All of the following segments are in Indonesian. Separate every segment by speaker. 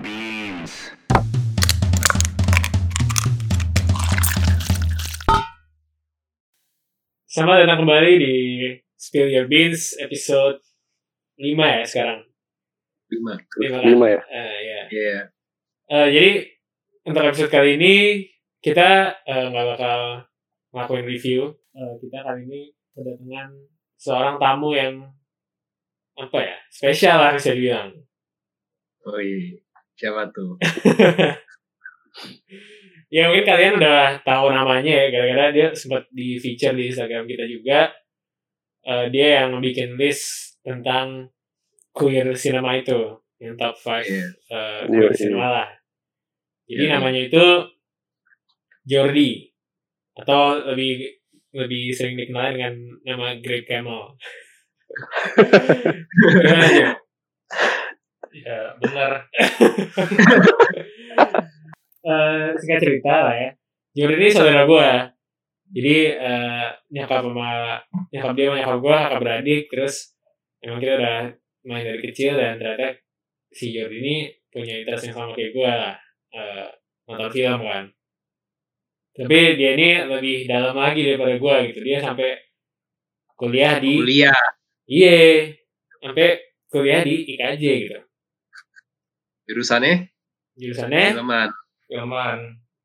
Speaker 1: beans.
Speaker 2: Selamat datang kembali di Spill Your Beans episode 5 ya sekarang.
Speaker 3: lima
Speaker 2: 5 kan?
Speaker 4: Lima ya?
Speaker 2: Eh, ya.
Speaker 3: Iya.
Speaker 2: Eh, jadi untuk episode kali ini kita eh, nggak bakal ngelakuin review. Eh, kita kali ini kedatangan seorang tamu yang apa ya spesial lah bisa dibilang.
Speaker 3: oh iya siapa tuh
Speaker 2: ya mungkin kalian udah tahu namanya ya gara-gara dia sempat di feature di Instagram kita juga. Eh, dia yang bikin list tentang queer cinema itu yang top 5
Speaker 3: Iya.
Speaker 2: eh,
Speaker 4: Iya,
Speaker 2: queer
Speaker 4: iya.
Speaker 2: cinema lah. Jadi
Speaker 3: Iya.
Speaker 2: namanya itu Jordi atau lebih lebih sering dikenal dengan nama Greg Camel. Gimana aja? Ya benar. Eh, singkat cerita lah ya. Jordi ini saudara gue. Jadi eh, nyokap sama nyokap dia sama nyokap gue kakak beradik terus emang kita udah main dari kecil dan ternyata si Jordi ini punya interest yang sama kayak gue lah eh, nonton film kan tapi dia ini lebih dalam lagi daripada gue gitu dia sampai kuliah di
Speaker 3: kuliah
Speaker 2: iya sampai kuliah di IKJ gitu
Speaker 3: jurusannya?
Speaker 2: Jurusannya?
Speaker 3: Filman.
Speaker 2: Filman.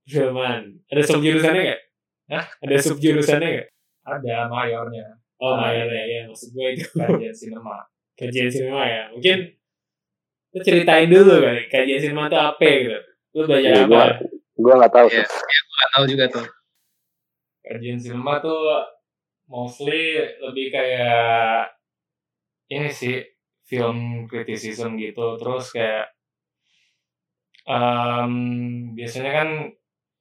Speaker 2: Filman. Ada sub jurusannya gak? Hah? ada sub jurusannya gak?
Speaker 5: ada mayornya.
Speaker 2: Oh mayornya ya maksud gue itu.
Speaker 5: Kajian sinema.
Speaker 2: Kajian sinema ya. Mungkin lu ceritain dulu kali kajian sinema itu apa gitu? Lu belajar
Speaker 4: Iya,
Speaker 2: apa?
Speaker 4: gua, gua nggak tahu
Speaker 3: Iya.
Speaker 4: tuh.
Speaker 3: nggak tahu juga tuh.
Speaker 5: Kajian sinema tuh mostly lebih kayak ini sih film criticism gitu. Terus kayak em, biasanya kan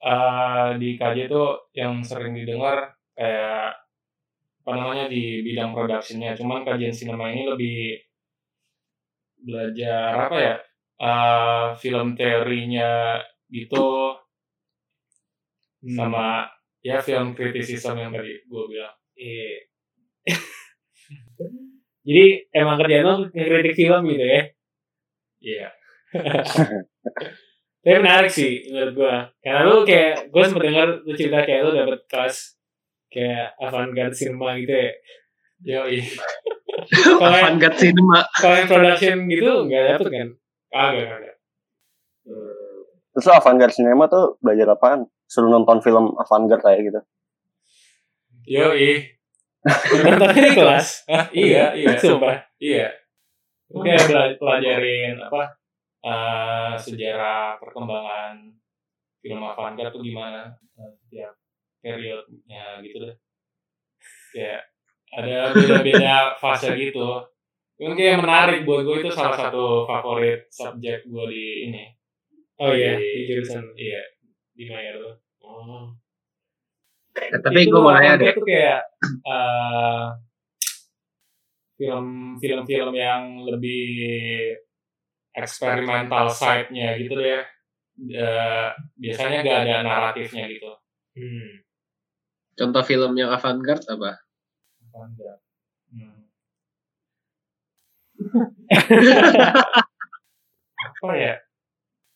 Speaker 5: eh, di KJ tuh yang sering didengar kayak apa namanya di bidang productionnya. Cuman kajian sinema ini lebih belajar apa ya eh, film teorinya gitu.
Speaker 2: Hmm.
Speaker 5: sama ya film criticism yang tadi gue bilang.
Speaker 2: Iya. jadi emang kerjaan lu ngekritik film gitu ya?
Speaker 5: Iya
Speaker 2: tapi menarik sih menurut gua. Karena lu kayak gua sempet denger lu cerita kayak lu dapet kelas kayak avant-garde cinema gitu ya.
Speaker 5: Yo
Speaker 3: Avantgarde cinema.
Speaker 2: kalau yang production gitu nggak dapet kan? Kagak kagak
Speaker 4: Terus lo avant-garde cinema tuh belajar apaan? Suruh nonton film avant-garde kayak gitu.
Speaker 5: yo
Speaker 2: nontonnya di kelas?
Speaker 5: Iya iya
Speaker 2: sumpah.
Speaker 5: iya. Oke, pelajarin apa eh, sejarah perkembangan film avant-garde tuh gimana eh, setiap periodnya gitu deh. Kayak ada beda-beda fase gitu. Mungkin kayak menarik buat gue itu salah satu favorit subjek gue di ini.
Speaker 2: oh iya
Speaker 5: Di-
Speaker 2: di jurusan
Speaker 5: Iya.
Speaker 2: di Mayer tuh oh
Speaker 3: Eh, tapi
Speaker 5: Itu
Speaker 3: gue mau nanya deh
Speaker 5: tuh kayak eh, film film-film yang lebih eksperimental side-nya gitu deh. Eh, biasanya gak ada naratifnya gitu.
Speaker 2: hmm.
Speaker 3: contoh film yang avant-garde apa
Speaker 5: Avant-garde. Hmm. Apa ya?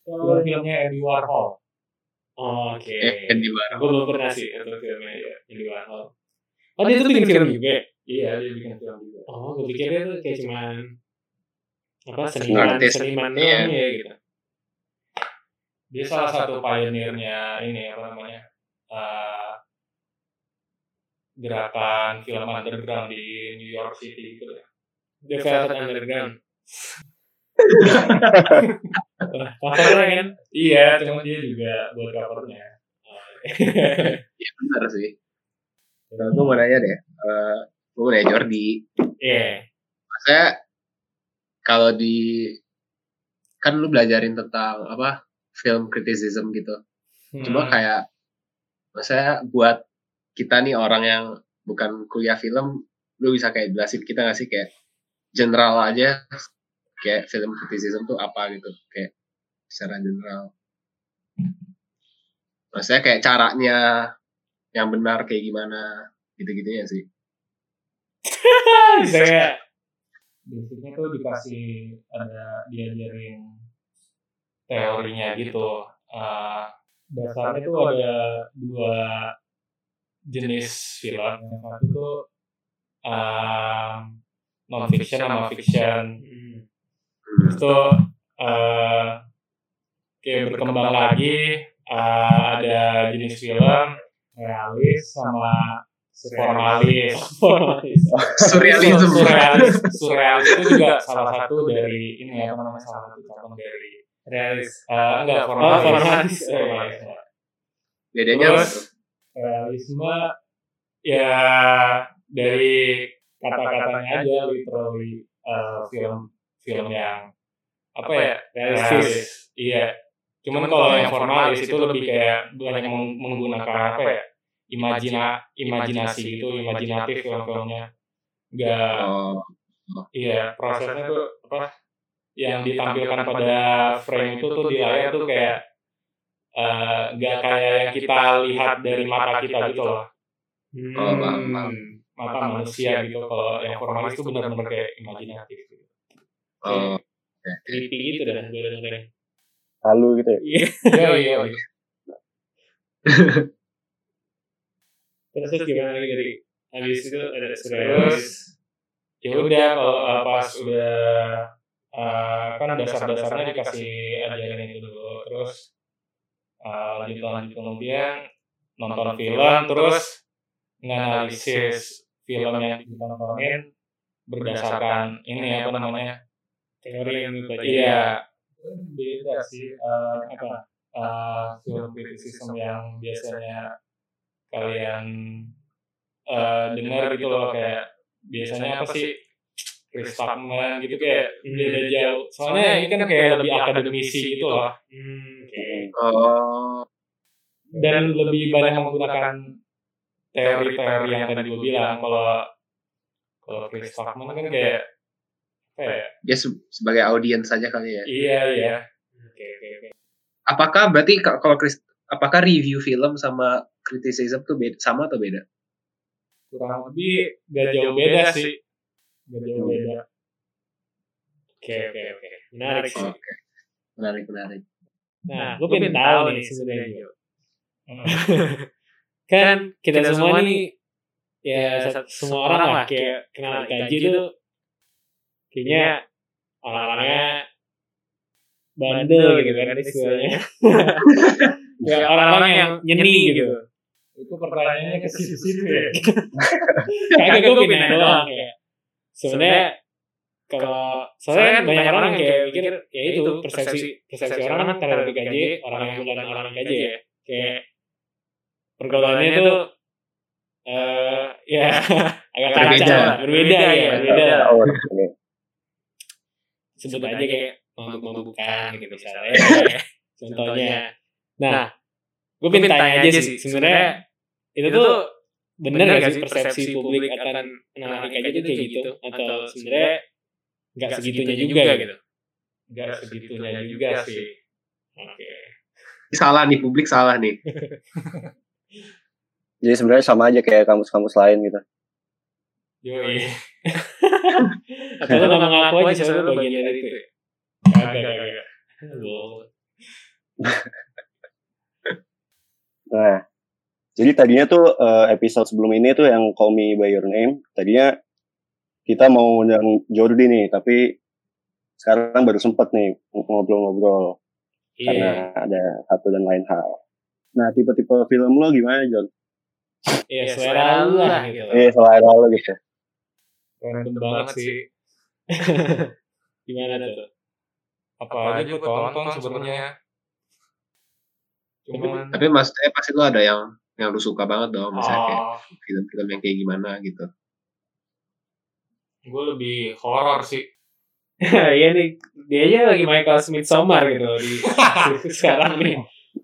Speaker 5: Film-filmnya Andy Warhol.
Speaker 2: Oh, oke
Speaker 3: eh Andy Warhol
Speaker 2: Gue belum pernah sih nonton filmnya ya, Andy Warhol. Oh dia tuh bikin film juga. ya?
Speaker 5: Iya, dia bikin film juga.
Speaker 2: Oh, gue pikir dia tuh kayak cuman apa seniman
Speaker 3: Artis.
Speaker 2: seniman
Speaker 3: Iya.
Speaker 2: ya gitu.
Speaker 5: Dia salah satu pioneernya ini apa namanya? eh, gerakan film underground di New York City gitu deh.
Speaker 2: The Velvet Underground. Covernya kan?
Speaker 5: Iya, cuma dia juga buat covernya.
Speaker 3: iya benar sih nah, gue mau nanya deh Eh, gue mau nanya Jordi
Speaker 2: Iya.
Speaker 3: saya kalau di kan lu belajarin tentang apa film criticism gitu
Speaker 2: Hmm.
Speaker 3: Cuma kayak maksudnya buat kita nih orang yang bukan kuliah film, lu bisa kayak jelasin kita gak sih kayak general aja kayak film criticism tuh apa gitu kayak secara general. Maksudnya kayak caranya yang benar kayak gimana gitu-gitunya sih.
Speaker 2: Bisa ya.
Speaker 5: Basicnya tuh dikasih ada diajarin teorinya gitu. Eh, dasarnya itu ada dua jenis film. Yang satu tuh non fiction sama fiction.
Speaker 2: Hmm.
Speaker 5: Terus tuh eh, kayak berkembang lagi eh, ada jenis film realis sama formalis.
Speaker 2: Formalis.
Speaker 3: Surrealism.
Speaker 5: surrealis, surrealis itu juga salah satu dari ini ya apa namanya salah satu cabang dari
Speaker 2: Realis.
Speaker 5: eh, enggak
Speaker 2: Oh,
Speaker 5: formalis.
Speaker 2: formalis.
Speaker 5: Formalis.
Speaker 3: Bedanya apa
Speaker 5: Terus realisme ya dari kata-katanya aja literally eh, film film yang apa ya
Speaker 2: Realistis.
Speaker 5: iya cuman kalau yang formalis itu lebih kayak banyak meng- menggunakan apa ya imajina imajinasi gitu imajinatif film-filmnya nggak
Speaker 3: Oh,
Speaker 5: iya prosesnya tuh apa yang ditampilkan pada frame itu tuh di layar tuh kayak eh, nggak kayak yang kita lihat dari mata kita gitu loh
Speaker 3: Oh, paham, paham.
Speaker 5: mata manusia gitu kalau yang formalis itu benar-benar kayak imajinatif gitu.
Speaker 3: oh.
Speaker 2: Creepy gitu dah gue dengerin.
Speaker 4: Lalu gitu ya.
Speaker 2: Iya.
Speaker 5: Iya iya. iya.
Speaker 2: Terus terus gimana lagi dari habis itu ada
Speaker 5: Terus ya udah kalau uh, pas udah uh, kan dasar-dasarnya dikasih ajaran itu dulu terus uh, lanjut lanjut kemudian nonton film terus nganalisis film yang ditontonin berdasarkan ini apa namanya?
Speaker 2: Teori yang baca.
Speaker 5: Iya, beda sih eh, apa? Eh, film criticism yang biasanya kalian eh, dengar gitu loh kayak biasanya apa sih Chris Tuckman gitu kayak beda jauh. Soalnya ini kan kayak lebih akademisi gitu loh
Speaker 2: Hmm, oke.
Speaker 3: Oh.
Speaker 5: dan lebih banyak menggunakan teori-teori yang tadi gue bilang kalau kalau Chris Tuckman kan kayak apa ya?
Speaker 3: Dia se- sebagai audiens saja kali ya.
Speaker 5: Iya iya.
Speaker 2: Oke, oke, oke.
Speaker 3: Apakah berarti ka- kalau Chris, apakah review film sama criticism tuh beda, sama atau beda?
Speaker 5: kurang lebih gak jauh beda sih gak jauh beda
Speaker 2: Oke, oke, oke. Menarik sih.
Speaker 3: Oke. Menarik, menarik.
Speaker 2: Nah, gue pengen tahu nih sebenarnya. Jo. kan kita semua nih ya sa- semua orang lah kayak kenal kaji itu kayaknya orang-orangnya bandel gitu kan istilahnya. ya orang-orang yang nyeni gitu.
Speaker 5: Itu pertanyaannya ke situ-situ ya.
Speaker 2: Kagak gue pindah doang kayak. Sebenarnya kalau soalnya kan banyak orang yang kayak mikir ya itu persepsi persepsi orang kan terhadap gaji orang yang bukan orang gaji ya. kayak pergaulannya itu eh ya agak
Speaker 3: Berbeda.
Speaker 2: kacau berbeda ya berbeda.
Speaker 4: Oh, ini.
Speaker 2: sebut aja kayak mabuk-mabukan gitu misalnya. contohnya. Nah gue pengen tanya aja sih sebenarnya itu tuh bener gak sih persepsi publik akan anak kayak gitu kayak gitu atau sebenarnya nggak segitunya juga gitu
Speaker 5: nggak segitunya juga sih
Speaker 2: oke
Speaker 3: Salah nih, publik salah nih.
Speaker 4: Jadi sebenarnya sama aja kayak kampus-kampus lain gitu.
Speaker 5: Yoi.
Speaker 2: atau lu nggak mengaku aja lu bagian dari itu ya?
Speaker 5: Kagak, kagak.
Speaker 2: Wow.
Speaker 4: Nah, jadi tadinya tuh eh, episode sebelum ini tuh yang Call Me By Your Name, tadinya kita mau undang Jordi nih, tapi sekarang baru sempet nih ngobrol-ngobrol karena
Speaker 2: iya
Speaker 4: ada satu dan lain hal. Nah, tipe-tipe film lo gimana, John?
Speaker 2: iya selera lu lah gitu
Speaker 4: Eh, selera lo gitu.
Speaker 5: Random banget sih.
Speaker 2: gimana tuh
Speaker 5: Apa aja gue tonton sebenarnya. Cuman
Speaker 3: Tapi maksudnya pasti lo ada yang yang lu suka banget dong, misalnya kayak
Speaker 5: oh,
Speaker 3: film-film yang kayak gimana gitu.
Speaker 5: gue lebih horor sih.
Speaker 2: iya nih dia aja lagi Michael Smith Somar gitu di sekarang nih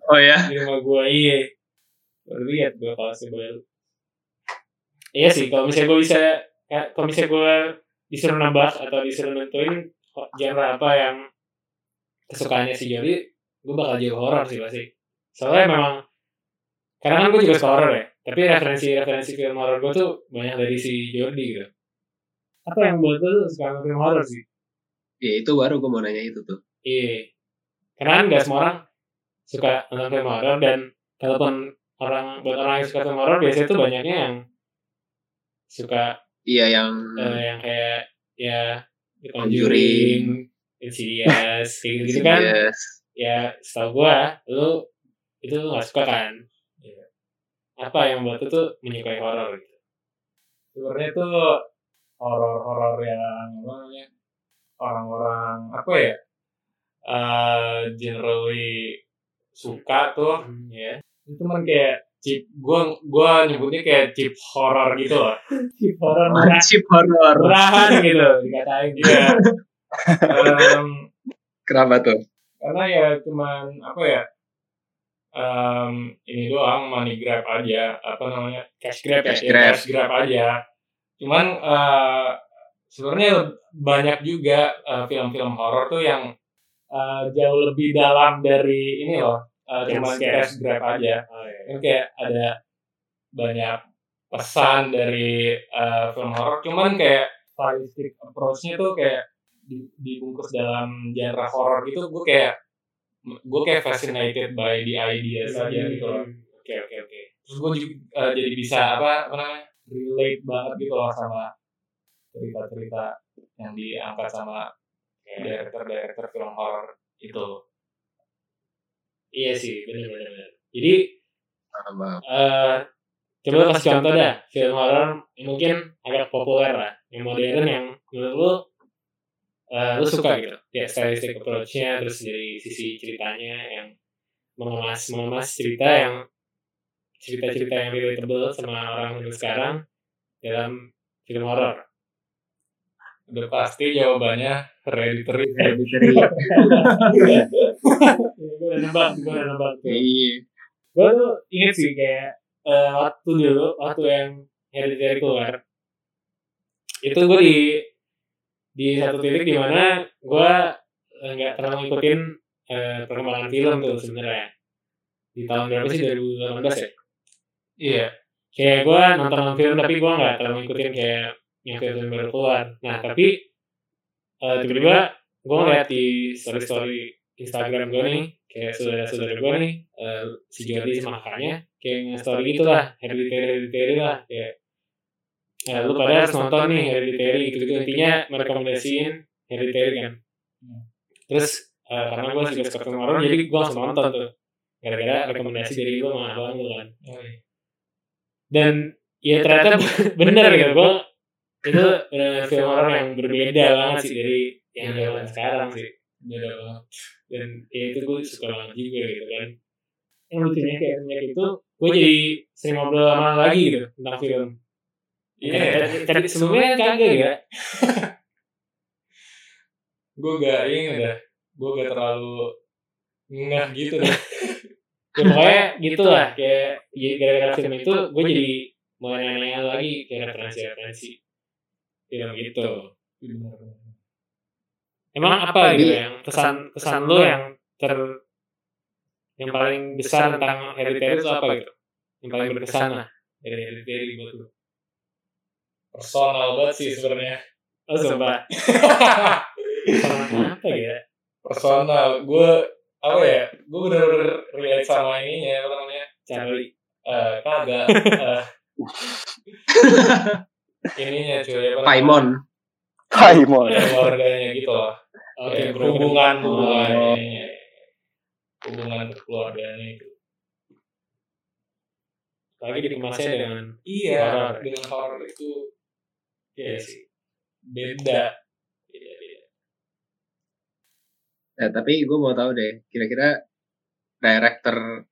Speaker 3: Oh ya?
Speaker 2: di rumah gue iya lihat gue kalau baru iya sih kalau misalnya gue bisa ya, kalau misalnya gue disuruh nambah atau disuruh nentuin genre apa yang kesukaannya si Jody gue bakal jadi horor sih pasti soalnya memang karena kan gue juga suka horor ya tapi referensi-referensi film horor gue tuh banyak dari si Jordi gitu apa yang buat lu suka film horor sih
Speaker 3: Ya itu baru gue mau nanya itu tuh.
Speaker 2: iya karena kan nggak semua orang suka nonton film horor dan kalaupun orang buat orang yang suka film horor biasanya tuh banyaknya yang suka
Speaker 3: iya yang
Speaker 2: eh, yang kayak ya The
Speaker 3: Conjuring.
Speaker 2: Insidious, kayak gitu kan
Speaker 3: Yes.
Speaker 2: ya setahu gua lu itu lu gak suka kan Iya. Apa yang buat tuh menyukai horor gitu?
Speaker 5: Sebenarnya itu horor-horor yang apa namanya orang-orang apa ya eh generally suka tuh
Speaker 2: ya.
Speaker 5: Itu kan kayak chip gua gua nyebutnya kayak chip horror gitu loh.
Speaker 2: Chip horor murah
Speaker 3: Wajib horor.
Speaker 2: murahan gitu dikatain.
Speaker 5: Iya. Em,
Speaker 3: Kenapa tuh?
Speaker 5: karena ya cuman apa ya em, ini doang money grab aja apa namanya
Speaker 2: cash grab ya
Speaker 3: Cash
Speaker 5: ya,
Speaker 3: grab.
Speaker 5: cash grab aja. Cuman eh, sebenarnya banyak juga eh, film-film horor tuh yang eh, jauh lebih dalam dari ini loh. eh, cuman
Speaker 2: Cash
Speaker 5: cash grab aja.
Speaker 2: oh, iya.
Speaker 5: Ini kayak ada banyak pesan dari eh, film horor. Cuman kayak stylistic approach-nya tuh kayak di- dibungkus dalam genre horor gitu. Gue kayak gue kayak fascinated by the ideas aja gitu. loh.
Speaker 2: Oke oke oke.
Speaker 5: Terus gue juga eh, jadi bisa apa apa namanya relate banget gitu loh sama cerita-cerita yang diangkat sama director-director film horor itu.
Speaker 2: Iya sih benar benar benar jadi eh coba kasih contoh dah film horor yang mungkin agak populer lah yang modern yang menurut lu eh, lu suka gitu? ya stylistic approach-nya terus dari sisi ceritanya yang mengemas mengemas cerita yang cerita-cerita yang relatable sama orang zaman sekarang dalam film horor.
Speaker 5: Udah pasti jawabannya hereditary.
Speaker 3: Hereditary.
Speaker 2: gue udah nebak gue udah nebak tuh.
Speaker 3: Iya.
Speaker 2: gue tuh inget sih kayak eh, waktu dulu waktu yang Hereditary keluar. Itu gue di di satu titik di mana gue eh, nggak terlalu ngikutin eh, perkembangan film tuh sebenarnya. Di tahun berapa sih? 2018 ya?
Speaker 5: Iya.
Speaker 2: Kayak gue nonton nonton film tapi gue nggak terlalu ngikutin kayak yang film baru keluar. Nah tapi eh, tiba-tiba gue ngeliat di story story Instagram gue nih kayak saudara-saudara gue nih eh, si Jordi sama kakaknya kayak nge-story gitu lah hereditary hereditary lah kayak eh, lu pada harus nonton nih hereditary gitu gitu intinya merekomendasiin hereditary kan? terus eh, karena gue suka film horror jadi gue langsung nonton tuh. gara-gara rekomendasi dari lu sama abang lu kan. dan ya ternyata bener gitu. gue itu bener film horor yang berbeda banget sih dari yang zaman sekarang sih. Beda banget. Dan ya itu gue suka banget juga gitu kan. Yang lucunya kayak itu gue jadi sering ngobrol sama lo lagi gitu tentang film
Speaker 5: iya
Speaker 2: Tadi- tadi sebelumnya kan kagak ya?
Speaker 5: gue gak ini dah gue gak terlalu ngeh gitu dah
Speaker 2: ya, pokoknya gitu lah kayak ya, gara-gara film itu gue jadi mulai nanya lagi kayak referensi-referensi film gitu. Emang apa gitu yang kesan kesan lo yang ter yang paling besar tentang hereditary itu apa gitu? Yang paling berkesan lah. dari hereditary buat lo.
Speaker 5: Personal banget sih sebenarnya
Speaker 2: Oh sumpah. Apa ya?
Speaker 5: personal gue apa ya gue bener-bener relate sama ininya apa namanya
Speaker 2: Charlie.
Speaker 5: eh kagak eh, ininya cuy apa?
Speaker 3: Paimon.
Speaker 4: Paimon.
Speaker 5: keluarganya gitu loh
Speaker 2: Oke,
Speaker 5: Ya,
Speaker 2: bro.
Speaker 5: hubungan
Speaker 2: Oh,
Speaker 5: hubungan
Speaker 2: iya.
Speaker 5: ininya hubungan keluarganya itu
Speaker 2: Lagi dikemasnya dengan
Speaker 5: iya
Speaker 2: Horor.
Speaker 5: dengan horror itu
Speaker 2: ya sih.
Speaker 5: beda
Speaker 2: Beda, beda.
Speaker 3: Ya, tapi gue mau tahu deh, kira-kira director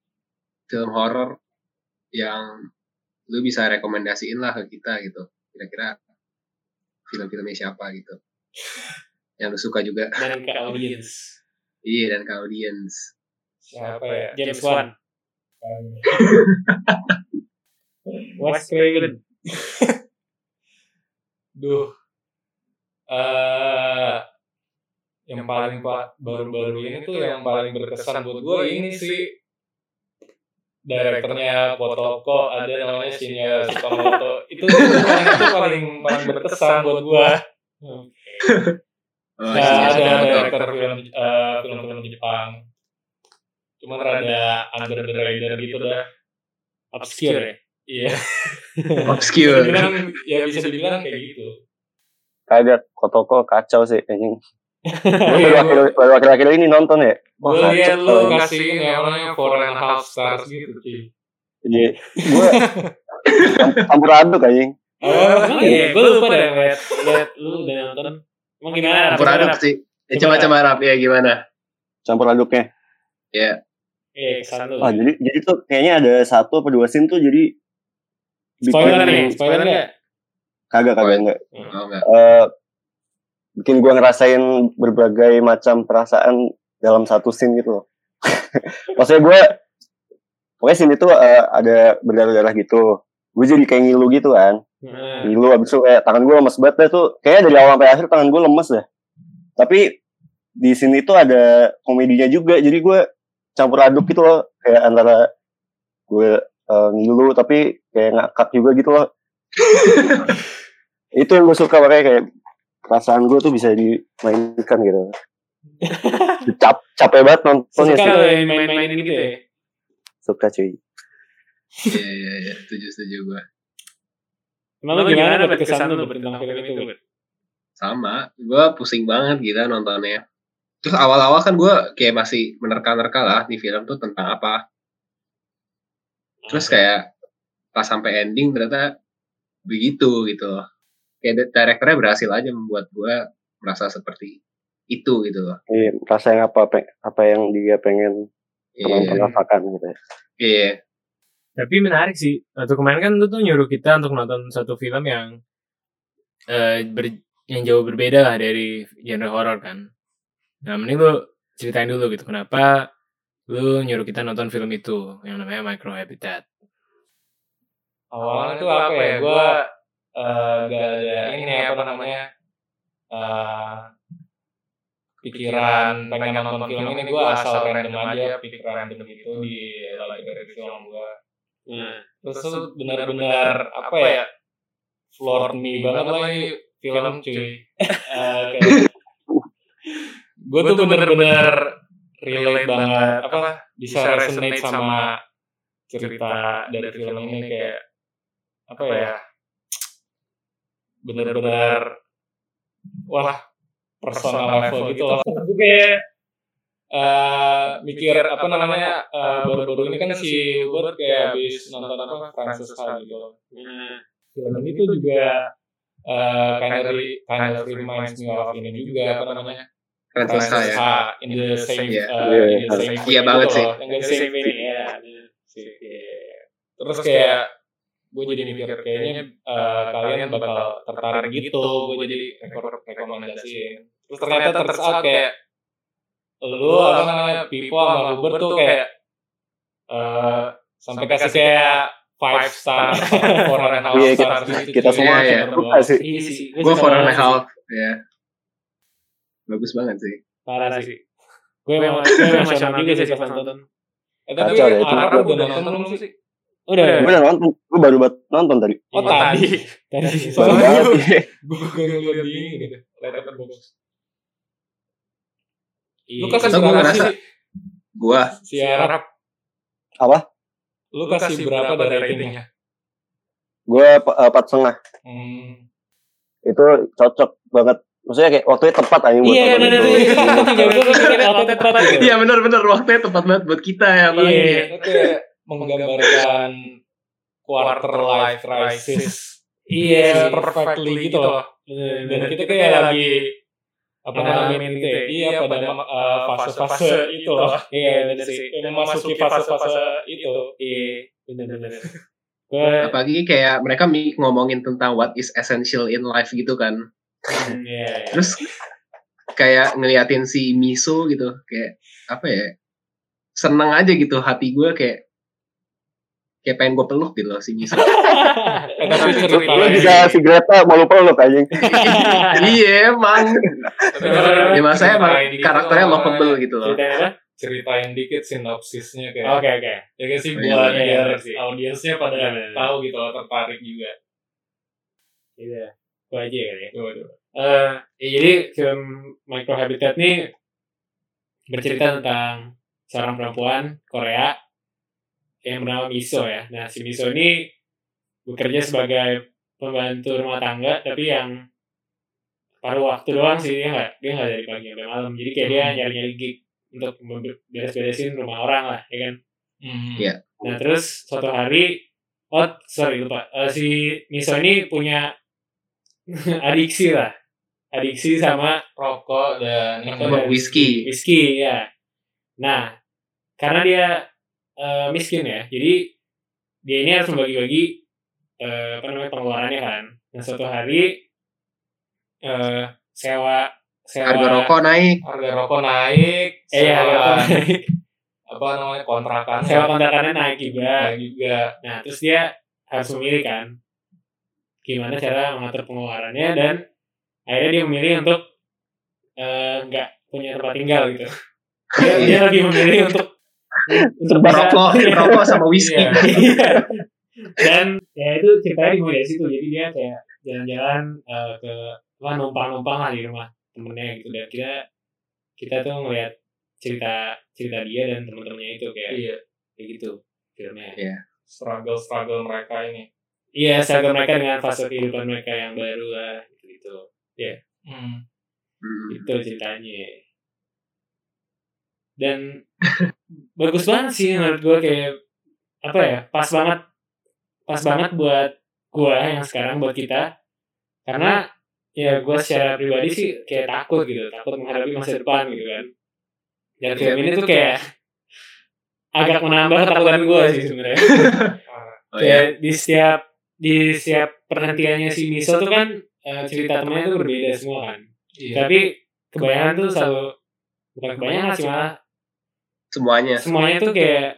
Speaker 3: film horor yang lu bisa rekomendasiin lah ke kita gitu. Kira-kira film-filmnya siapa gitu. Yang lu suka juga.
Speaker 2: Dan ke audience.
Speaker 3: Iya, dan ke audience.
Speaker 5: siapa ya
Speaker 2: James Wan. Wes Craven.
Speaker 5: Duh. eh yang paling baru-baru ini tuh yang paling berkesan buat gue ini sih. direkturnya Potoko ada namanya Shinya Sukamoto. Itu itu paling itu paling paling berkesan buat gue
Speaker 3: Oh,
Speaker 5: nah,
Speaker 3: Shinya
Speaker 5: ada
Speaker 3: Sukamoto.
Speaker 5: direktur film eh, film-film Jepang. Cuman rada under the radar gitu dah.
Speaker 2: Obscure ya.
Speaker 5: iya
Speaker 3: obscure
Speaker 5: bisa dibilang ya bisa dibilang kayak gitu
Speaker 4: Kagak, Kotoko kacau sih anjing. Gue baru akhir- baru akhir-akhir ini nonton ya.
Speaker 5: gue liat
Speaker 4: kacau.
Speaker 5: lu kasih ini apa namanya four and a half stars gitu cuy
Speaker 4: Jadi gue campur aduk anjing.
Speaker 2: Oh, emang iya, gue lupa deh liat, liat lu udah nonton. Emang gimana?
Speaker 3: campur aduk sih ya, coba coba rap ya gimana
Speaker 4: Campur aduknya.
Speaker 3: ya
Speaker 2: Iya, kesan lu.
Speaker 4: Wah, jadi jadi tuh kayaknya ada satu apa dua scene tuh jadi
Speaker 2: Spoiler nih, spoiler nggak?
Speaker 4: Kagak kagak enggak.
Speaker 3: oh enggak
Speaker 4: Eh, bikin gue ngerasain berbagai macam perasaan dalam satu scene gitu loh. Maksudnya gue, pokoknya scene itu eh, ada berdarah-darah gitu. Gue jadi kayak ngilu gitu kan.
Speaker 2: Nah,
Speaker 4: Ngilu abis itu kayak tangan gue lemes banget deh tuh. Kayaknya dari awal sampai akhir tangan gue lemes deh. Tapi di sini tuh ada komedinya juga. Jadi gue campur aduk gitu loh. Kayak antara gue eh, ngilu tapi kayak ngakak juga gitu loh. itu yang gue suka makanya kayak perasaan gue tuh bisa dimainkan gitu. Cap, capek banget nontonnya
Speaker 2: suka
Speaker 4: sih.
Speaker 2: main-mainin gitu ya?
Speaker 4: Suka cuy.
Speaker 3: iya iya iya setuju setuju gue
Speaker 2: Emang lu gimana dapet kesan lu tentang film itu?
Speaker 3: Sama gue pusing banget gila nontonnya terus awal-awal kan gue kayak masih menerka-nerka lah di film tuh tentang apa terus kayak pas sampai ending ternyata begitu gitu loh kayak di- directornya berhasil aja membuat gue merasa seperti itu gitu loh
Speaker 4: Iya, rasa yang apa apa yang dia pengen penonton
Speaker 3: iya
Speaker 4: rasakan gitu ya.
Speaker 3: iya
Speaker 2: Tapi menarik sih. Waktu kemarin kan lu tuh nyuruh kita untuk nonton satu film yang eh ber- yang jauh berbeda lah dari genre horor kan. Nah, mending lu ceritain dulu gitu kenapa lu nyuruh kita nonton film itu yang namanya Micro Habitat.
Speaker 5: awalnya tuh apa ya? gue eh, gak ada ini apa namanya? eh, pikiran pengen nonton film ini gue asal random aja pikiran random gitu di dari film gue terus tuh benar-benar apa ya? floor me banget lah ini film cuy. Eh, kayak gue tuh bener-bener relate banget. apa bisa resonate sama cerita dari film ini kayak apa ya? bener-bener wah personal level gitu loh. Gue kayak eh mikir apa namanya eh, baru-baru ini kan si Hubert kayak habis nonton apa Francis Ha gitu loh. Film ini tuh juga eh kind of kind of reminds me of ini juga apa namanya
Speaker 3: Ha ya
Speaker 5: in the same
Speaker 3: Iya.
Speaker 5: uh,
Speaker 4: Iya,
Speaker 5: in the same
Speaker 3: iya
Speaker 5: way
Speaker 3: banget
Speaker 5: gitu
Speaker 3: sih.
Speaker 5: loh. Yang the same way ya. Iya. Terus kayak gue jadi mikir kayaknya uh, kalian bakal tertarik gitu. Gue jadi rekor rekomendasiin. Terus ternyata turns out kayak lu apa namanya Pipo sama Hubert tuh kayak uh, sampai kasih kayak five star, four and a half
Speaker 4: Iya,
Speaker 5: star
Speaker 4: kita-
Speaker 5: gitu.
Speaker 4: kita
Speaker 3: semua
Speaker 5: Iya,
Speaker 3: ya.
Speaker 4: Sih.
Speaker 2: Iya sih.
Speaker 3: gue four and a
Speaker 2: banget sih.
Speaker 3: half ya bagus banget sih
Speaker 2: Parah sih. Gue emang gue emosional juga sih pas nonton.
Speaker 5: Eh, tapi
Speaker 4: Kacau deh, itu.
Speaker 5: Arab udah nonton belum sih?
Speaker 2: Udah,
Speaker 4: Gue udah nonton, gue baru banget nonton tadi.
Speaker 5: Oh, tadi.
Speaker 2: Tadi.
Speaker 4: Baru
Speaker 5: Soalnya gue gak ngeliat di ini gitu. Letterboxd. Lu kasih
Speaker 3: ngerasa-
Speaker 5: sih
Speaker 3: gue
Speaker 5: si Arab?
Speaker 4: Apa?
Speaker 5: Lu kasih berapa dari ratingnya?
Speaker 4: Gue empat setengah.
Speaker 5: Hmm.
Speaker 4: Itu cocok banget. Maksudnya kayak waktunya tepat aja buat
Speaker 2: Iya,
Speaker 4: nonton
Speaker 2: benar
Speaker 4: itu.
Speaker 2: benar. Gitu.
Speaker 3: iya benar-benar waktunya tepat banget buat kita ya apalagi
Speaker 2: Iya.
Speaker 3: ya.
Speaker 5: Itu kayak menggambarkan quarter life crisis.
Speaker 2: Iya,
Speaker 5: perfectly gitu loh. Dan kita kayak lagi apa namanya itu ya? Iya pada uh, fase-fase itu loh.
Speaker 2: Iya, benar sih.
Speaker 5: Memasuki fase-fase itu.
Speaker 2: Iya, benar benar. Gue
Speaker 3: apalagi kayak mereka ngomongin tentang what is essential in life gitu kan
Speaker 2: iya.
Speaker 3: terus kayak ngeliatin si Miso gitu kayak apa ya seneng aja gitu hati gue kayak kayak pengen gue peluk gitu loh si Miso
Speaker 5: Eh, tapi
Speaker 4: Lu
Speaker 5: ceritanya
Speaker 4: bisa si Greta mau lupa lu anjing.
Speaker 3: iya emang ya masanya emang
Speaker 5: Ceritain dikit
Speaker 3: karakternya
Speaker 5: lah,
Speaker 3: lovable gitu loh?
Speaker 5: Ceritain dikit sinopsisnya kayak.
Speaker 2: Oke, oke.
Speaker 5: Ya kan sih
Speaker 3: Oh,
Speaker 5: buat
Speaker 2: iya,
Speaker 5: biar
Speaker 2: iya, sih.
Speaker 5: audiensnya pada tahu gitu loh tertarik juga.
Speaker 2: Iya. Gue aja kali ya.
Speaker 5: Coba.
Speaker 2: Eh, ya jadi film Micro Habitat ini bercerita tentang seorang perempuan Korea yang bernama Miso ya. Nah si Miso ini bekerja sebagai pembantu rumah tangga tapi yang paruh waktu doang sih dia nggak dia nggak dari pagi sampai malam jadi kayak dia
Speaker 5: Hmm.
Speaker 2: nyari nyari gig untuk beres-beresin rumah orang lah ya kan
Speaker 5: Hmm.
Speaker 3: Iya.
Speaker 2: nah terus suatu hari oh sorry lupa Eh, si Miso ini punya adiksi lah adiksi sama
Speaker 5: Rokok dan ini
Speaker 3: Sama whisky.
Speaker 2: whisky ya nah karena dia eh, miskin ya jadi dia ini harus membagi-bagi eh, apa namanya pengeluarannya kan nah suatu hari eh, sewa sewa
Speaker 3: Harga rokok naik.
Speaker 5: harga rokok naik,
Speaker 2: eh, ya, harga rokok
Speaker 5: sewa
Speaker 2: naik.
Speaker 5: apa namanya kontrakan
Speaker 2: sewa kontrakannya naik juga
Speaker 5: naik juga.
Speaker 2: nah terus dia harus memilih kan gimana cara mengatur pengeluarannya dan akhirnya dia memilih untuk eh, nggak punya tempat tinggal gitu dia, dia lebih memilih untuk untuk bisa-
Speaker 3: Rokok, rokok sama whisky.
Speaker 5: Iya.
Speaker 2: Iya. dan ya itu ceritanya dimulai dari situ jadi dia kayak jalan-jalan eh, ke wah numpang-numpang lah di rumah temennya gitu dan kita kita tuh ngeliat cerita cerita dia dan temen-temennya itu kayak
Speaker 5: Iya,
Speaker 2: kayak gitu filmnya
Speaker 5: struggle struggle mereka ini.
Speaker 2: Iya seragam mereka dengan fase kehidupan mereka yang baru lah gitu. Gitu
Speaker 5: Hmm.
Speaker 3: Hmm.
Speaker 2: itu ceritanya. Dan bagus banget sih menurut gue kayak apa ya pas banget pas banget buat gue yang sekarang buat kita. Karena ya gue secara pribadi sih kayak takut gitu takut menghadapi masa depan gitu kan. Dan film ini tuh kayak agak menambah ketakutan gue sih sebenarnya.
Speaker 3: Oh ya.
Speaker 2: kayak di setiap di setiap perhentiannya si Miso tuh kan eh, cerita temannya tuh berbeda semua kan
Speaker 5: Iya.
Speaker 2: tapi kebanyakan tuh selalu bukan kebanyakan sih malah
Speaker 3: Semuanya.
Speaker 2: semuanya tuh kayak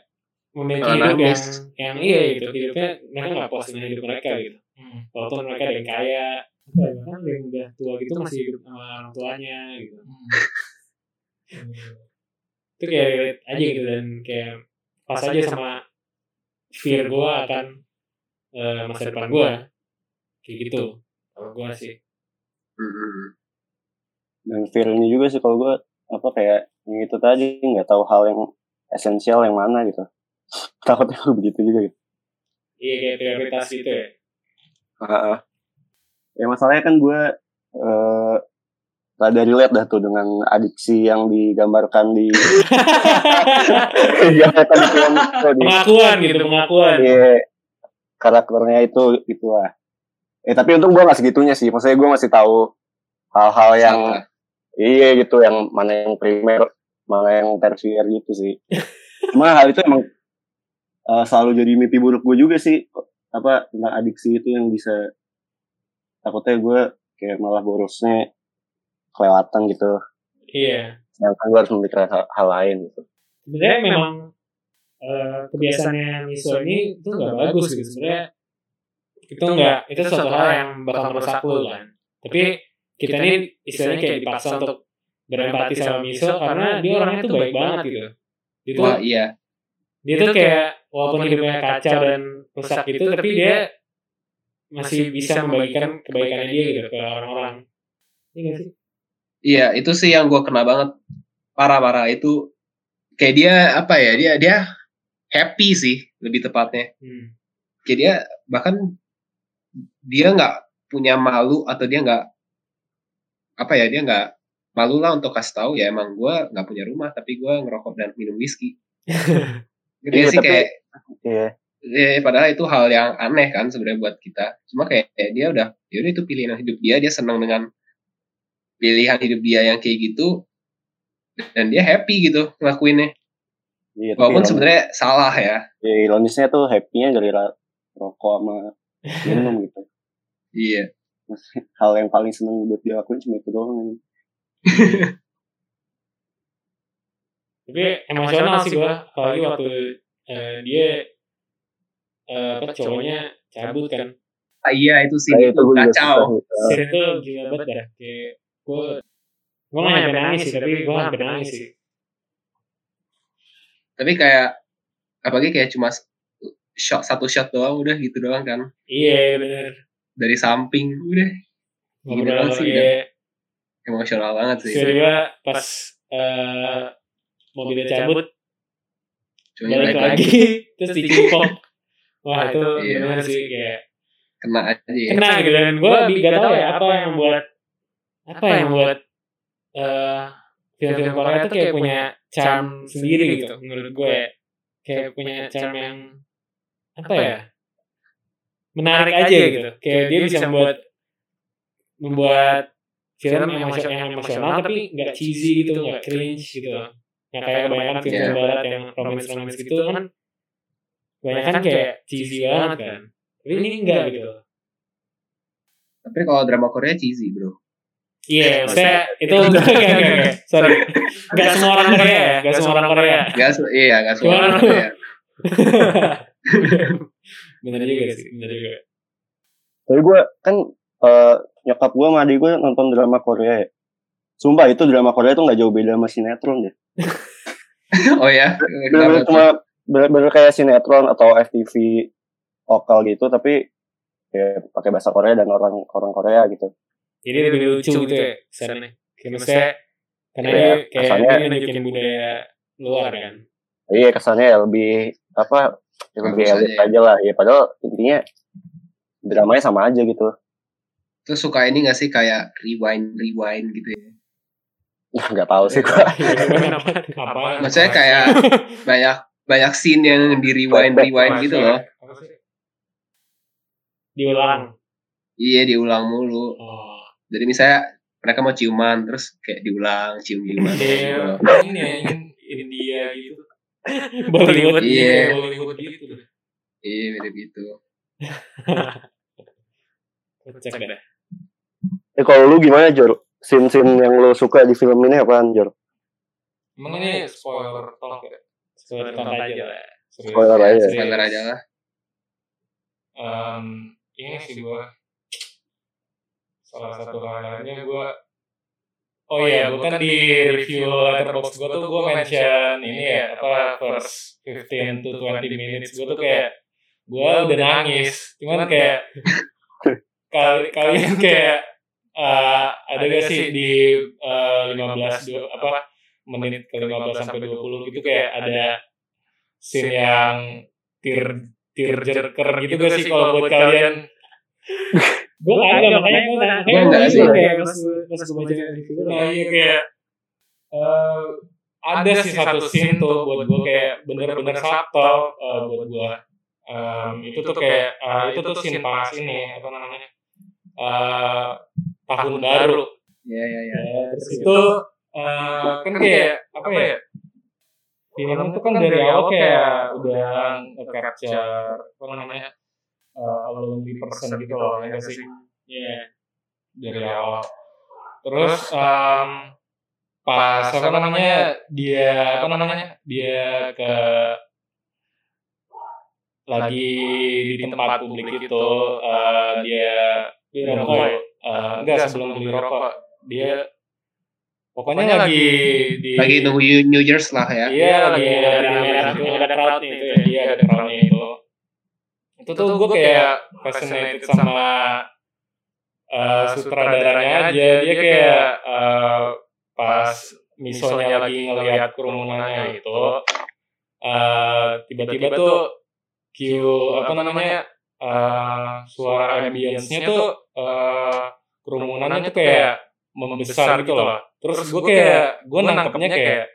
Speaker 2: memiliki
Speaker 3: Malah
Speaker 2: hidup yang
Speaker 3: nangis.
Speaker 2: yang iya gitu hidupnya mereka nggak puas dengan hidup mereka gitu
Speaker 5: Hmm.
Speaker 2: walaupun mereka ada yang kaya apa ya, bahkan ada yang udah tua gitu masih hidup sama orang tuanya gitu
Speaker 5: Hmm.
Speaker 2: itu kayak aja gitu dan kayak pas aja sama fear gue akan eh, masa depan gue kayak gitu. Kalau gue sih.
Speaker 3: Hmm.
Speaker 4: dan fear-nya juga sih kalau gue apa kayak yang itu tadi nggak tahu hal yang esensial yang mana gitu. Takutnya begitu juga gitu.
Speaker 2: Iya kayak prioritas gitu ya.
Speaker 4: Heeh. ya masalahnya kan gue eh rada relate dah tuh dengan adiksi yang digambarkan di digambarkan di film itu di
Speaker 2: pengakuan gitu pengakuan.
Speaker 4: Iya, karakternya itu gitu lah. Eh tapi untung gue gak segitunya sih. Maksudnya gue masih tahu hal-hal yang
Speaker 3: Salah.
Speaker 4: iya gitu, yang mana yang primer, mana yang tersier gitu sih. Cuma hal itu emang eh, selalu jadi mimpi buruk gue juga sih. Apa tentang adiksi itu yang bisa takutnya gue kayak malah borosnya kelewatan gitu.
Speaker 2: iya
Speaker 4: Sedangkan gue harus memikirkan hal, hal lain gitu.
Speaker 2: sebenarnya memang eh, kebiasaannya Miso ini itu nggak bagus gitu. sebenarnya itu nggak itu suatu hal yang bakal merusak lu kan. tapi kita ini istilahnya kayak dipaksa untuk berempati sama Miso karena dia orangnya tuh baik banget gitu. dia tuh
Speaker 3: Wah iya.
Speaker 2: dia tuh kayak walaupun hidupnya kacau dan rusak gitu tapi dia masih bisa membagikan kebaikannya dia gitu ke orang-orang. iya nggak sih?
Speaker 3: Iya, itu sih yang gue kena banget. Parah-parah itu kayak dia apa ya? Dia dia happy sih lebih tepatnya.
Speaker 2: hmm.
Speaker 3: Kayak dia bahkan dia nggak punya malu atau dia nggak apa ya? Dia nggak malu lah untuk kasih tahu ya emang gue nggak punya rumah tapi gue ngerokok dan minum whisky. Gitu
Speaker 4: Iya,
Speaker 3: sih
Speaker 4: tapi-
Speaker 3: kayak
Speaker 4: Iya.
Speaker 3: ya, padahal itu hal yang aneh kan sebenarnya buat kita. Cuma kayak, kayak dia udah, ya udah itu pilihan hidup dia, dia senang dengan pilihan hidup dia yang kayak gitu, dan dia happy gitu ngelakuinnya.
Speaker 4: Iya,
Speaker 3: Walaupun sebenarnya salah ya.
Speaker 4: ya, ironisnya tuh happy-nya dari rokok sama minum gitu.
Speaker 3: Iya.
Speaker 4: hal yang paling seneng buat dia lakuin cuma itu doang ini.
Speaker 2: tapi emosional sih gua apalagi waktu eh, dia eh, apa cowoknya cabut kan
Speaker 3: Ah, iya itu sih
Speaker 4: Kayak
Speaker 3: itu kacau.
Speaker 2: Scene itu gila banget dah kayak gua gua nggak nangis sih tapi gua hampir nangis sih
Speaker 3: Tapi kayak apalagi kayak cuma shot satu shot doang udah gitu doang kan.
Speaker 2: Iya bener.
Speaker 3: Dari samping udah.
Speaker 2: Ngobrol
Speaker 3: sih,
Speaker 2: ya
Speaker 3: emosional banget sih.
Speaker 2: tiba-tiba pas eh, mobilnya cabut
Speaker 3: Cuma
Speaker 2: balik
Speaker 3: balik
Speaker 2: lagi terus dicipok wah itu
Speaker 3: Iya.
Speaker 2: benar sih kayak
Speaker 3: kena aja ya.
Speaker 2: kena gitu dan gue gak tau ya apa yang membuat apa yang membuat eh film-film Korea tuh kayak punya charm sendiri gitu menurut gue. ya. kayak punya charm yang apa ya? menarik aja gitu. kayak dia bisa membuat membuat film yang emosional, yang tapi nggak cheesy gitu nggak cringe gitu. nggak kayak kebanyakan film
Speaker 3: Iya.
Speaker 2: barat yang romance romance gitu kan kebanyakan kayak cheesy banget kan. tapi ini enggak gitu.
Speaker 3: Tapi kalau drama Korea cheesy, Bro.
Speaker 2: Iya, maksudnya itu enggak enggak enggak, enggak. Sorry. Enggak semua orang Korea ya, enggak semua orang Korea.
Speaker 3: Gak se- iya, gak semua orang Korea.
Speaker 2: bener juga sih, bener juga.
Speaker 4: Tapi gue kan eh, nyokap gue sama adik gue nonton drama Korea ya. Sumpah itu drama Korea tuh nggak jauh beda sama sinetron deh.
Speaker 3: Oh ya?
Speaker 4: Bener-bener cuma bener-bener kayak sinetron atau FTV lokal gitu tapi ya pakai bahasa Korea dan orang orang Korea gitu.
Speaker 2: Jadi lebih lucu gitu ya kesannya. Kayak maksudnya karena
Speaker 4: Iya,
Speaker 2: dia kayak
Speaker 4: kesannya-
Speaker 2: dia nunjukin budaya luar kan.
Speaker 4: Iya kesannya ya lebih apa ya lebih elit
Speaker 3: aja
Speaker 4: aja lah ya padahal intinya dramanya sama aja gitu.
Speaker 3: Terus suka ini gak sih kayak rewind rewind gitu ya?
Speaker 4: Nggak tahu sih gua.
Speaker 2: Iya, apa? Apa?
Speaker 3: Maksudnya kayak banyak banyak scene yang di rewind rewind gitu loh.
Speaker 2: Diulang.
Speaker 3: Iya diulang mulu.
Speaker 2: Oh.
Speaker 3: Jadi misalnya mereka mau ciuman terus kayak diulang cium ciuman.
Speaker 5: Iya, ini ya, in- India gitu.
Speaker 2: Bollywood.
Speaker 3: Iya.
Speaker 5: Bollywood gitu.
Speaker 3: Iya mirip gitu.
Speaker 2: Cek deh.
Speaker 4: Eh kalau lu gimana Jor? Scene-scene yang lu suka di film ini apaan Jor?
Speaker 5: Emang ini spoiler talk ya?
Speaker 2: Spoiler talk aja lah.
Speaker 4: Spoiler aja.
Speaker 3: Spoiler aja lah.
Speaker 5: Em, ini sih gue salah satu highlightnya gue oh iya gue kan di review letterbox gue tuh gue mention ini ya apa first 15 to 20 minutes gue tuh kayak gue udah nangis. cuman kayak kali kalian kayak eh, ada gak sih di eh, 15 du- apa menit ke 15 sampai 20 gitu kayak ada scene yang tear tearjerker gitu gak sih kalau buat kalian
Speaker 2: Gue kagak makanya gue nanya.
Speaker 3: Gua enggak sih.
Speaker 2: Kayak pas pas gue baca review
Speaker 5: nah iya kayak eh, ada sih satu scene tuh buat gue kayak bener-bener subtle eh, buat gue Em, itu tuh kayak eh, itu tuh scene pas ini apa namanya Eh, tahun baru.
Speaker 3: Iya iya iya.
Speaker 2: terus
Speaker 5: itu eh, kan kayak apa ya? film itu kan dari awal kayak udah capture apa namanya uh, lonely person gitu loh ya nggak sih? Iya dari awal. Terus em, pas apa namanya? dia apa namanya? Dia ke lagi di tempat publik itu eh, dia
Speaker 2: rokok. ya?
Speaker 5: eh, enggak sebelum beli rokok. dia pokoknya lagi di
Speaker 3: Lagi nunggu New- New Year's lah ya.
Speaker 5: Iya lagi
Speaker 2: Lagi
Speaker 5: ada
Speaker 2: ada
Speaker 5: itu
Speaker 2: ada crowdnya itu ya.
Speaker 5: Iya ada crowdnya itu. Itu tuh gue kayak fascinated sama eh, sutradaranya aja. Dia kayak eh, pas misonya lagi ngelihat kerumunannya itu eh, tiba-tiba tuh cue apa namanya eh, suara ambience-nya tuh eh, kerumunannya tuh kayak membesar gitu loh. Terus gue kayak gue nangkepnya kayak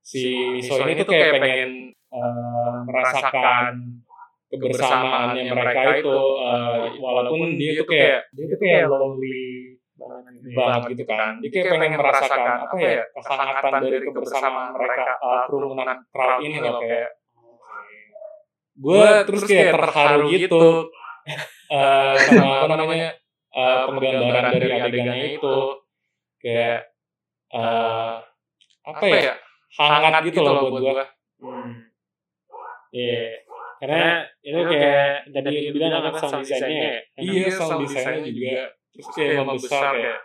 Speaker 5: si Miso ini tuh kayak pengen eh, merasakan kebersamaannya mereka itu eh, walaupun dia tuh kayak dia tuh kayak lonely banget gitu kan. dia kayak pengen merasakan apa ya kehangatan dari kebersamaan mereka eh, kerumunan crowd ini loh kayak. gue terus kayak terharu gitu. eh, sama apa namanya eh, penggambaran dari adegannya itu. kayak eh, apa ya hangat gitu loh buat gue
Speaker 2: Iya. Karena itu kayak tadi bilang kan sound design-nya ya.
Speaker 5: iya sound design juga terus kayak membesar kayak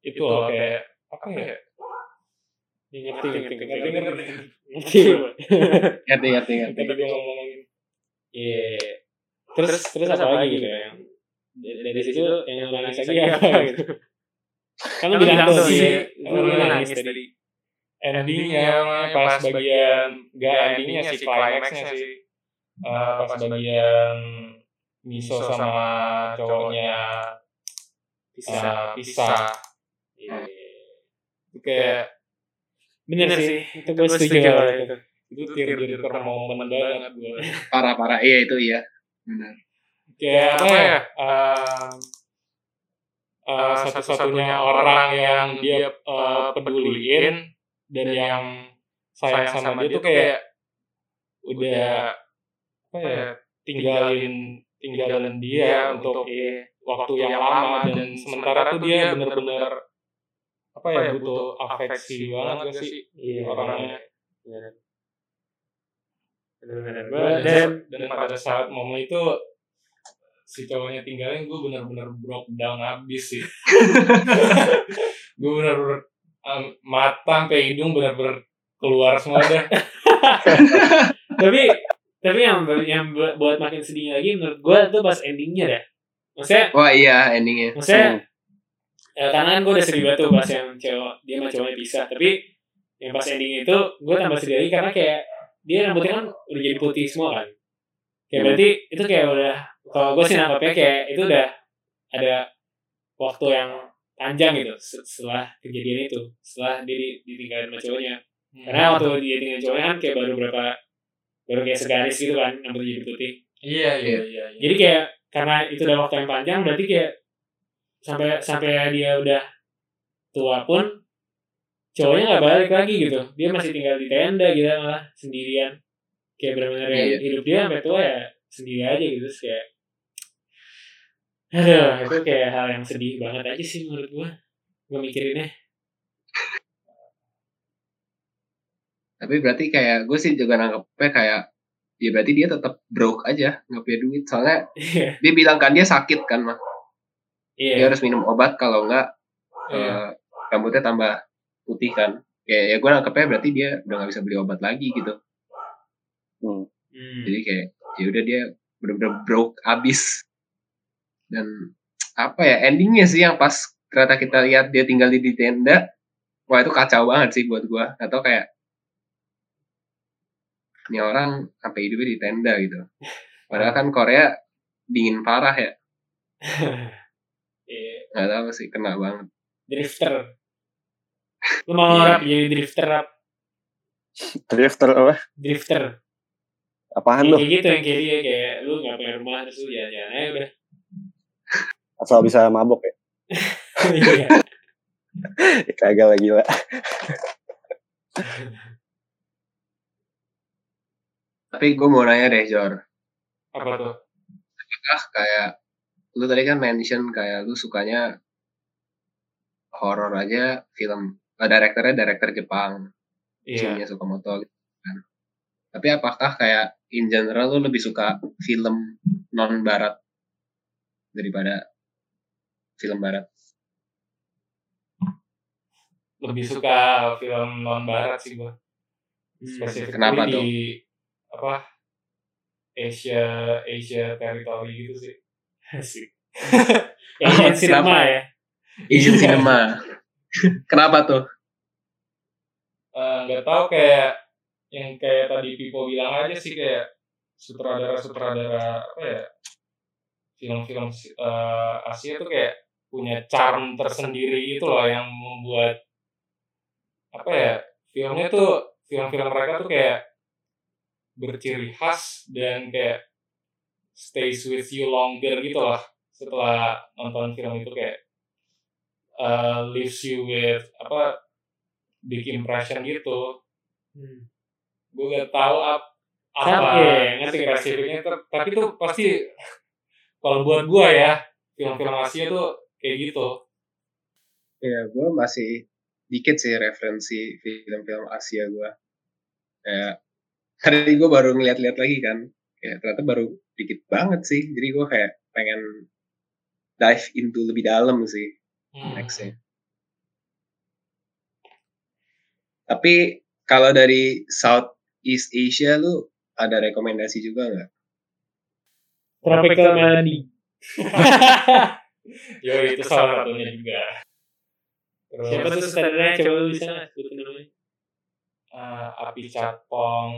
Speaker 5: itu loh kayak apa ya
Speaker 2: Iya, Ngerti, ngerti, ngerti,
Speaker 5: ngerti
Speaker 2: ngerti.
Speaker 5: ngerti
Speaker 2: Ngerti.
Speaker 3: Ngerti ngerti
Speaker 2: Yang
Speaker 3: ngerti.
Speaker 2: Tadi dia ngomongin. Iya. Terus terus apa lagi gitu yang dari dari situ yang nangis lagi apa gitu. Kan lu bilang tuh
Speaker 5: sih
Speaker 2: sih, lu nangis tadi.
Speaker 5: Endingnya pas bagian gak endingnya sih climaxnya sih Eh, pas bagian miso sama cowoknya
Speaker 2: Bisa.
Speaker 5: pisah pisah
Speaker 2: Iya.
Speaker 5: itu kayak
Speaker 2: Bener sih. Itu gue setuju kalau itu.
Speaker 5: itu tearjerker momen banget gue
Speaker 3: Parah-parah. Iya itu iya. Benar.
Speaker 5: kayak apa ya uh, satu-satunya orang yang dia uh, peduliin dan yang sayang sama dia tuh kayak udah apa ya tinggalin tinggalin dia untuk waktu yang lama dan sementara tuh dia bener-bener apa ya butuh afeksi banget gak sih?
Speaker 2: Iya.
Speaker 5: orangnya.
Speaker 2: Bener-bener.
Speaker 5: Gua
Speaker 2: Gua-
Speaker 5: dan,
Speaker 2: Dan
Speaker 5: dan pada saat momen itu si cowoknya tinggalin gue bener-bener broke down abis sih. Gue bener-bener mata sampai hidung bener-bener keluar semua dah
Speaker 2: tapi tapi yang yang bu- buat makin sedih lagi menurut gue tuh pas endingnya dah. Maksudnya
Speaker 3: Wah iya endingnya.
Speaker 2: maksudnya eh, karena kan gue udah sedih banget tuh pas yang cowok dia sama cowoknya pisah tapi yang pas ending itu gue tambah sedih lagi karena kayak dia rambutnya kan udah jadi putih semua kan kayak
Speaker 4: Hmm.
Speaker 2: berarti itu kayak udah kalau gue sih nangkapnya kayak itu udah ada waktu yang panjang gitu se- setelah kejadian itu setelah dia di- ditinggalin sama cowoknya. Karena waktu dia tinggalin cowoknya kan kayak baru berapa baru kayak segaris gitu kan rambutnya jadi putih.
Speaker 5: Iya iya iya. iya.
Speaker 2: jadi kayak karena itu udah waktu yang panjang berarti kayak sampai sampai dia udah tua pun cowoknya nggak balik lagi gitu. Dia masih tinggal di tenda gitu malah sendirian. Kayak benar-benar
Speaker 3: Iya.
Speaker 2: hidup dia sampai tua ya sendiri aja gitu Terus kayak aduh itu kayak hal yang sedih banget aja sih menurut gua. Gue mikirinnya
Speaker 3: Tapi berarti kayak gue sih juga nangkepnya kayak ya berarti dia tetap broke aja nggak punya duit. Soalnya
Speaker 2: iya.
Speaker 3: dia bilang kan dia sakit kan mah dia
Speaker 2: iya
Speaker 3: harus minum obat kalau nggak
Speaker 5: Iya.
Speaker 3: eh, rambutnya tambah putih kan. Ya ya gue nangkepnya berarti dia udah nggak bisa beli obat lagi gitu.
Speaker 4: Hmm.
Speaker 2: Hmm.
Speaker 3: jadi kayak ya udah dia bener-bener broke abis dan apa ya endingnya sih yang pas ternyata kita lihat dia tinggal di, di tenda wah itu kacau banget sih buat gua atau kayak ini orang sampai hidupnya di tenda gitu padahal kan Korea dingin parah ya
Speaker 2: Iya.
Speaker 3: nggak tahu sih kena banget
Speaker 2: drifter lu mau
Speaker 3: Iya.
Speaker 2: rap jadi drifter rap
Speaker 4: Drifter apa?
Speaker 2: drifter
Speaker 4: Apaan
Speaker 2: Kayak
Speaker 4: tuh?
Speaker 2: gitu yang kayak dia kayak lu nggak punya rumah terus lu jalan-jalan aja udah
Speaker 4: Asal bisa mabok ya?
Speaker 2: iya
Speaker 4: Kagak lagi lah.
Speaker 3: tapi gue mau nanya deh Jor
Speaker 5: apa tuh
Speaker 3: ah kayak lu tadi kan mention kayak lu sukanya horor aja film uh, direkturnya direktur Jepang
Speaker 5: iya
Speaker 3: Shinya Sukamoto gitu kan. Tapi apakah kayak in general lu lebih suka film non barat daripada film barat?
Speaker 5: lebih suka film non barat sih gua spesifik
Speaker 3: Kenapa
Speaker 5: di
Speaker 3: tuh?
Speaker 5: apa Asia Asia territory gitu sih
Speaker 2: Asik. yang cinema ya
Speaker 3: Asian cinema. Kenapa tuh?
Speaker 5: Eh, nggak tahu kayak yang kayak tadi Pipo bilang aja sih kayak sutradara sutradara apa ya film-film eh, Asia tuh kayak punya charm tersendiri itu loh yang membuat apa ya filmnya tuh film-film mereka tuh kayak berciri khas dan kayak stays with you longer gitu lah setelah nonton film itu kayak eh, leaves you with apa big impression gitu
Speaker 2: Hmm.
Speaker 5: gue gak tahu ap, apa
Speaker 2: iya, ngerti,
Speaker 5: spesifiknya tapi tuh pasti kalau buat gue ya film-film Asia tuh kayak gitu
Speaker 3: Ya, gue masih dikit sih referensi film-film Asia gue. Kayak tadi gue baru ngeliat-liat lagi kan, kayak ternyata baru dikit banget sih. Jadi gue kayak pengen dive into lebih dalam sih
Speaker 5: Hmm.
Speaker 3: nextnya. Tapi kalau dari Southeast Asia lu ada rekomendasi juga nggak?
Speaker 2: tropical melody
Speaker 5: yo itu salah satunya juga. Terus
Speaker 2: siapa tuh sutradaranya coba lu bisa nggak sebutin namanya.
Speaker 5: Eh, api catpong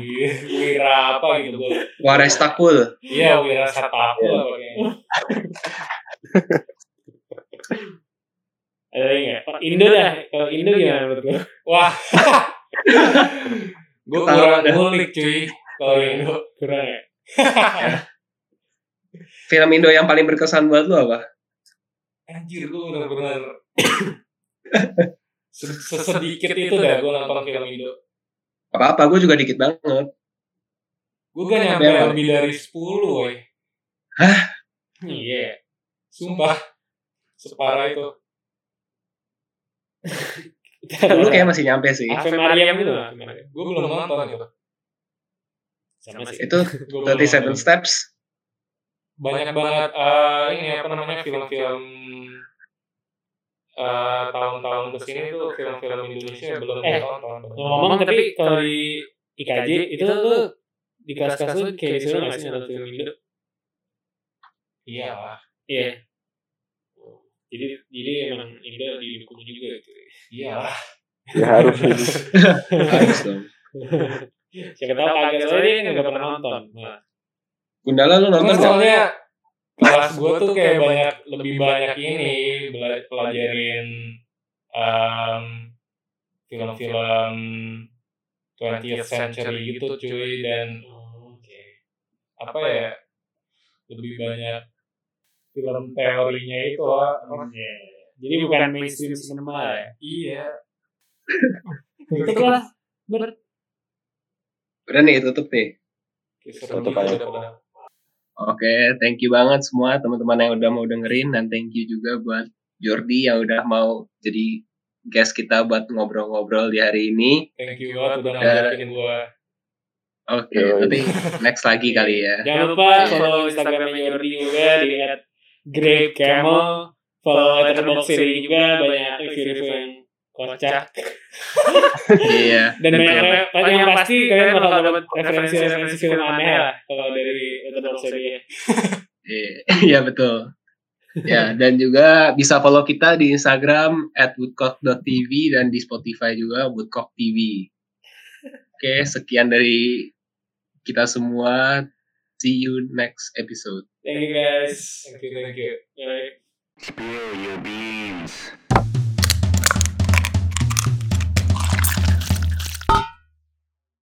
Speaker 5: wir- wira apa gitu gue
Speaker 3: Wares Takul.
Speaker 5: iya wira
Speaker 4: Iya.
Speaker 5: apa kayaknya.
Speaker 2: Ada lagi nggak? Indo dah. Kalau Indo gimana menurut lu?
Speaker 5: wah. Gue kurang ngulik cuy. Kalau Indo.
Speaker 2: Kurang ya?
Speaker 3: Film Indo yang paling berkesan buat lu apa?
Speaker 5: anjir gue bener-bener se- sesedikit itu dah gue nonton film Indo
Speaker 3: Apa-apa, gue juga dikit banget.
Speaker 5: gue gak nyampe
Speaker 3: Berapa?
Speaker 5: lebih dari 10 woy
Speaker 2: Iya.
Speaker 5: sumpah separah itu
Speaker 3: Lu kayak masih nyampe sih.
Speaker 2: Ave Maria itu lah.
Speaker 5: Gue belum nonton gitu
Speaker 2: Sama sih.
Speaker 3: Itu
Speaker 5: Gua belum
Speaker 3: 37
Speaker 5: nonton.
Speaker 3: Steps.
Speaker 5: Banyak banget eh, ini apa namanya film-film eh, tahun-tahun ke sini tuh film-film Indonesia yang belum
Speaker 2: Eh,
Speaker 5: ditonton
Speaker 2: Ngomong tapi kalau di IKJ itu tuh di kelas-kelas lu kayak disuruh nggak sih nonton film Indo?
Speaker 5: iya lah
Speaker 2: Iya. Jadi jadi emang Indo didukung juga gitu.
Speaker 5: iya lah
Speaker 4: Ya harus.
Speaker 3: Harus dong.
Speaker 2: Siapa tahu kagak soalnya dia nggak pernah nonton. Nah,
Speaker 3: Gundala lu nonton
Speaker 5: soalnya kelas gue tuh kayak banyak lebih banyak ini pelajarin em, film-film 20th century gitu cuy dan
Speaker 2: oke.
Speaker 5: apa ya lebih banyak film teorinya itu
Speaker 2: Iya. Jadi bukan mainstream cinema ya.
Speaker 5: iya
Speaker 2: Itu lah. Bener.
Speaker 3: Udah nih, tutup nih.
Speaker 5: seru
Speaker 4: Tutup aja.
Speaker 3: Oke, thank you banget semua teman-teman yang udah mau dengerin dan thank you juga buat Jordi yang udah mau jadi guest kita buat ngobrol-ngobrol di hari ini.
Speaker 5: thank you banget udah ngajakin gue
Speaker 3: Oke,
Speaker 4: Yoi.
Speaker 3: nanti next lagi kali ya.
Speaker 2: Jangan lupa follow Instagramnya Jordi juga di @grapecamel. Follow Letterboxd juga banyak review-review yang kocak.
Speaker 3: Iya.
Speaker 2: Dan banyak paling yang pasti kalian bakal dapat referensi-referensi film aneh lah kalau dari Letterboxd ini.
Speaker 3: Iya, Iya betul. Ya, dan juga bisa follow kita di Instagram at woodcock.tv dan di Spotify juga Woodcock TV. Oke, sekian dari kita semua. See you next episode.
Speaker 2: Thank you guys.
Speaker 5: thank you thank you
Speaker 2: Bye.
Speaker 1: Spill your beans.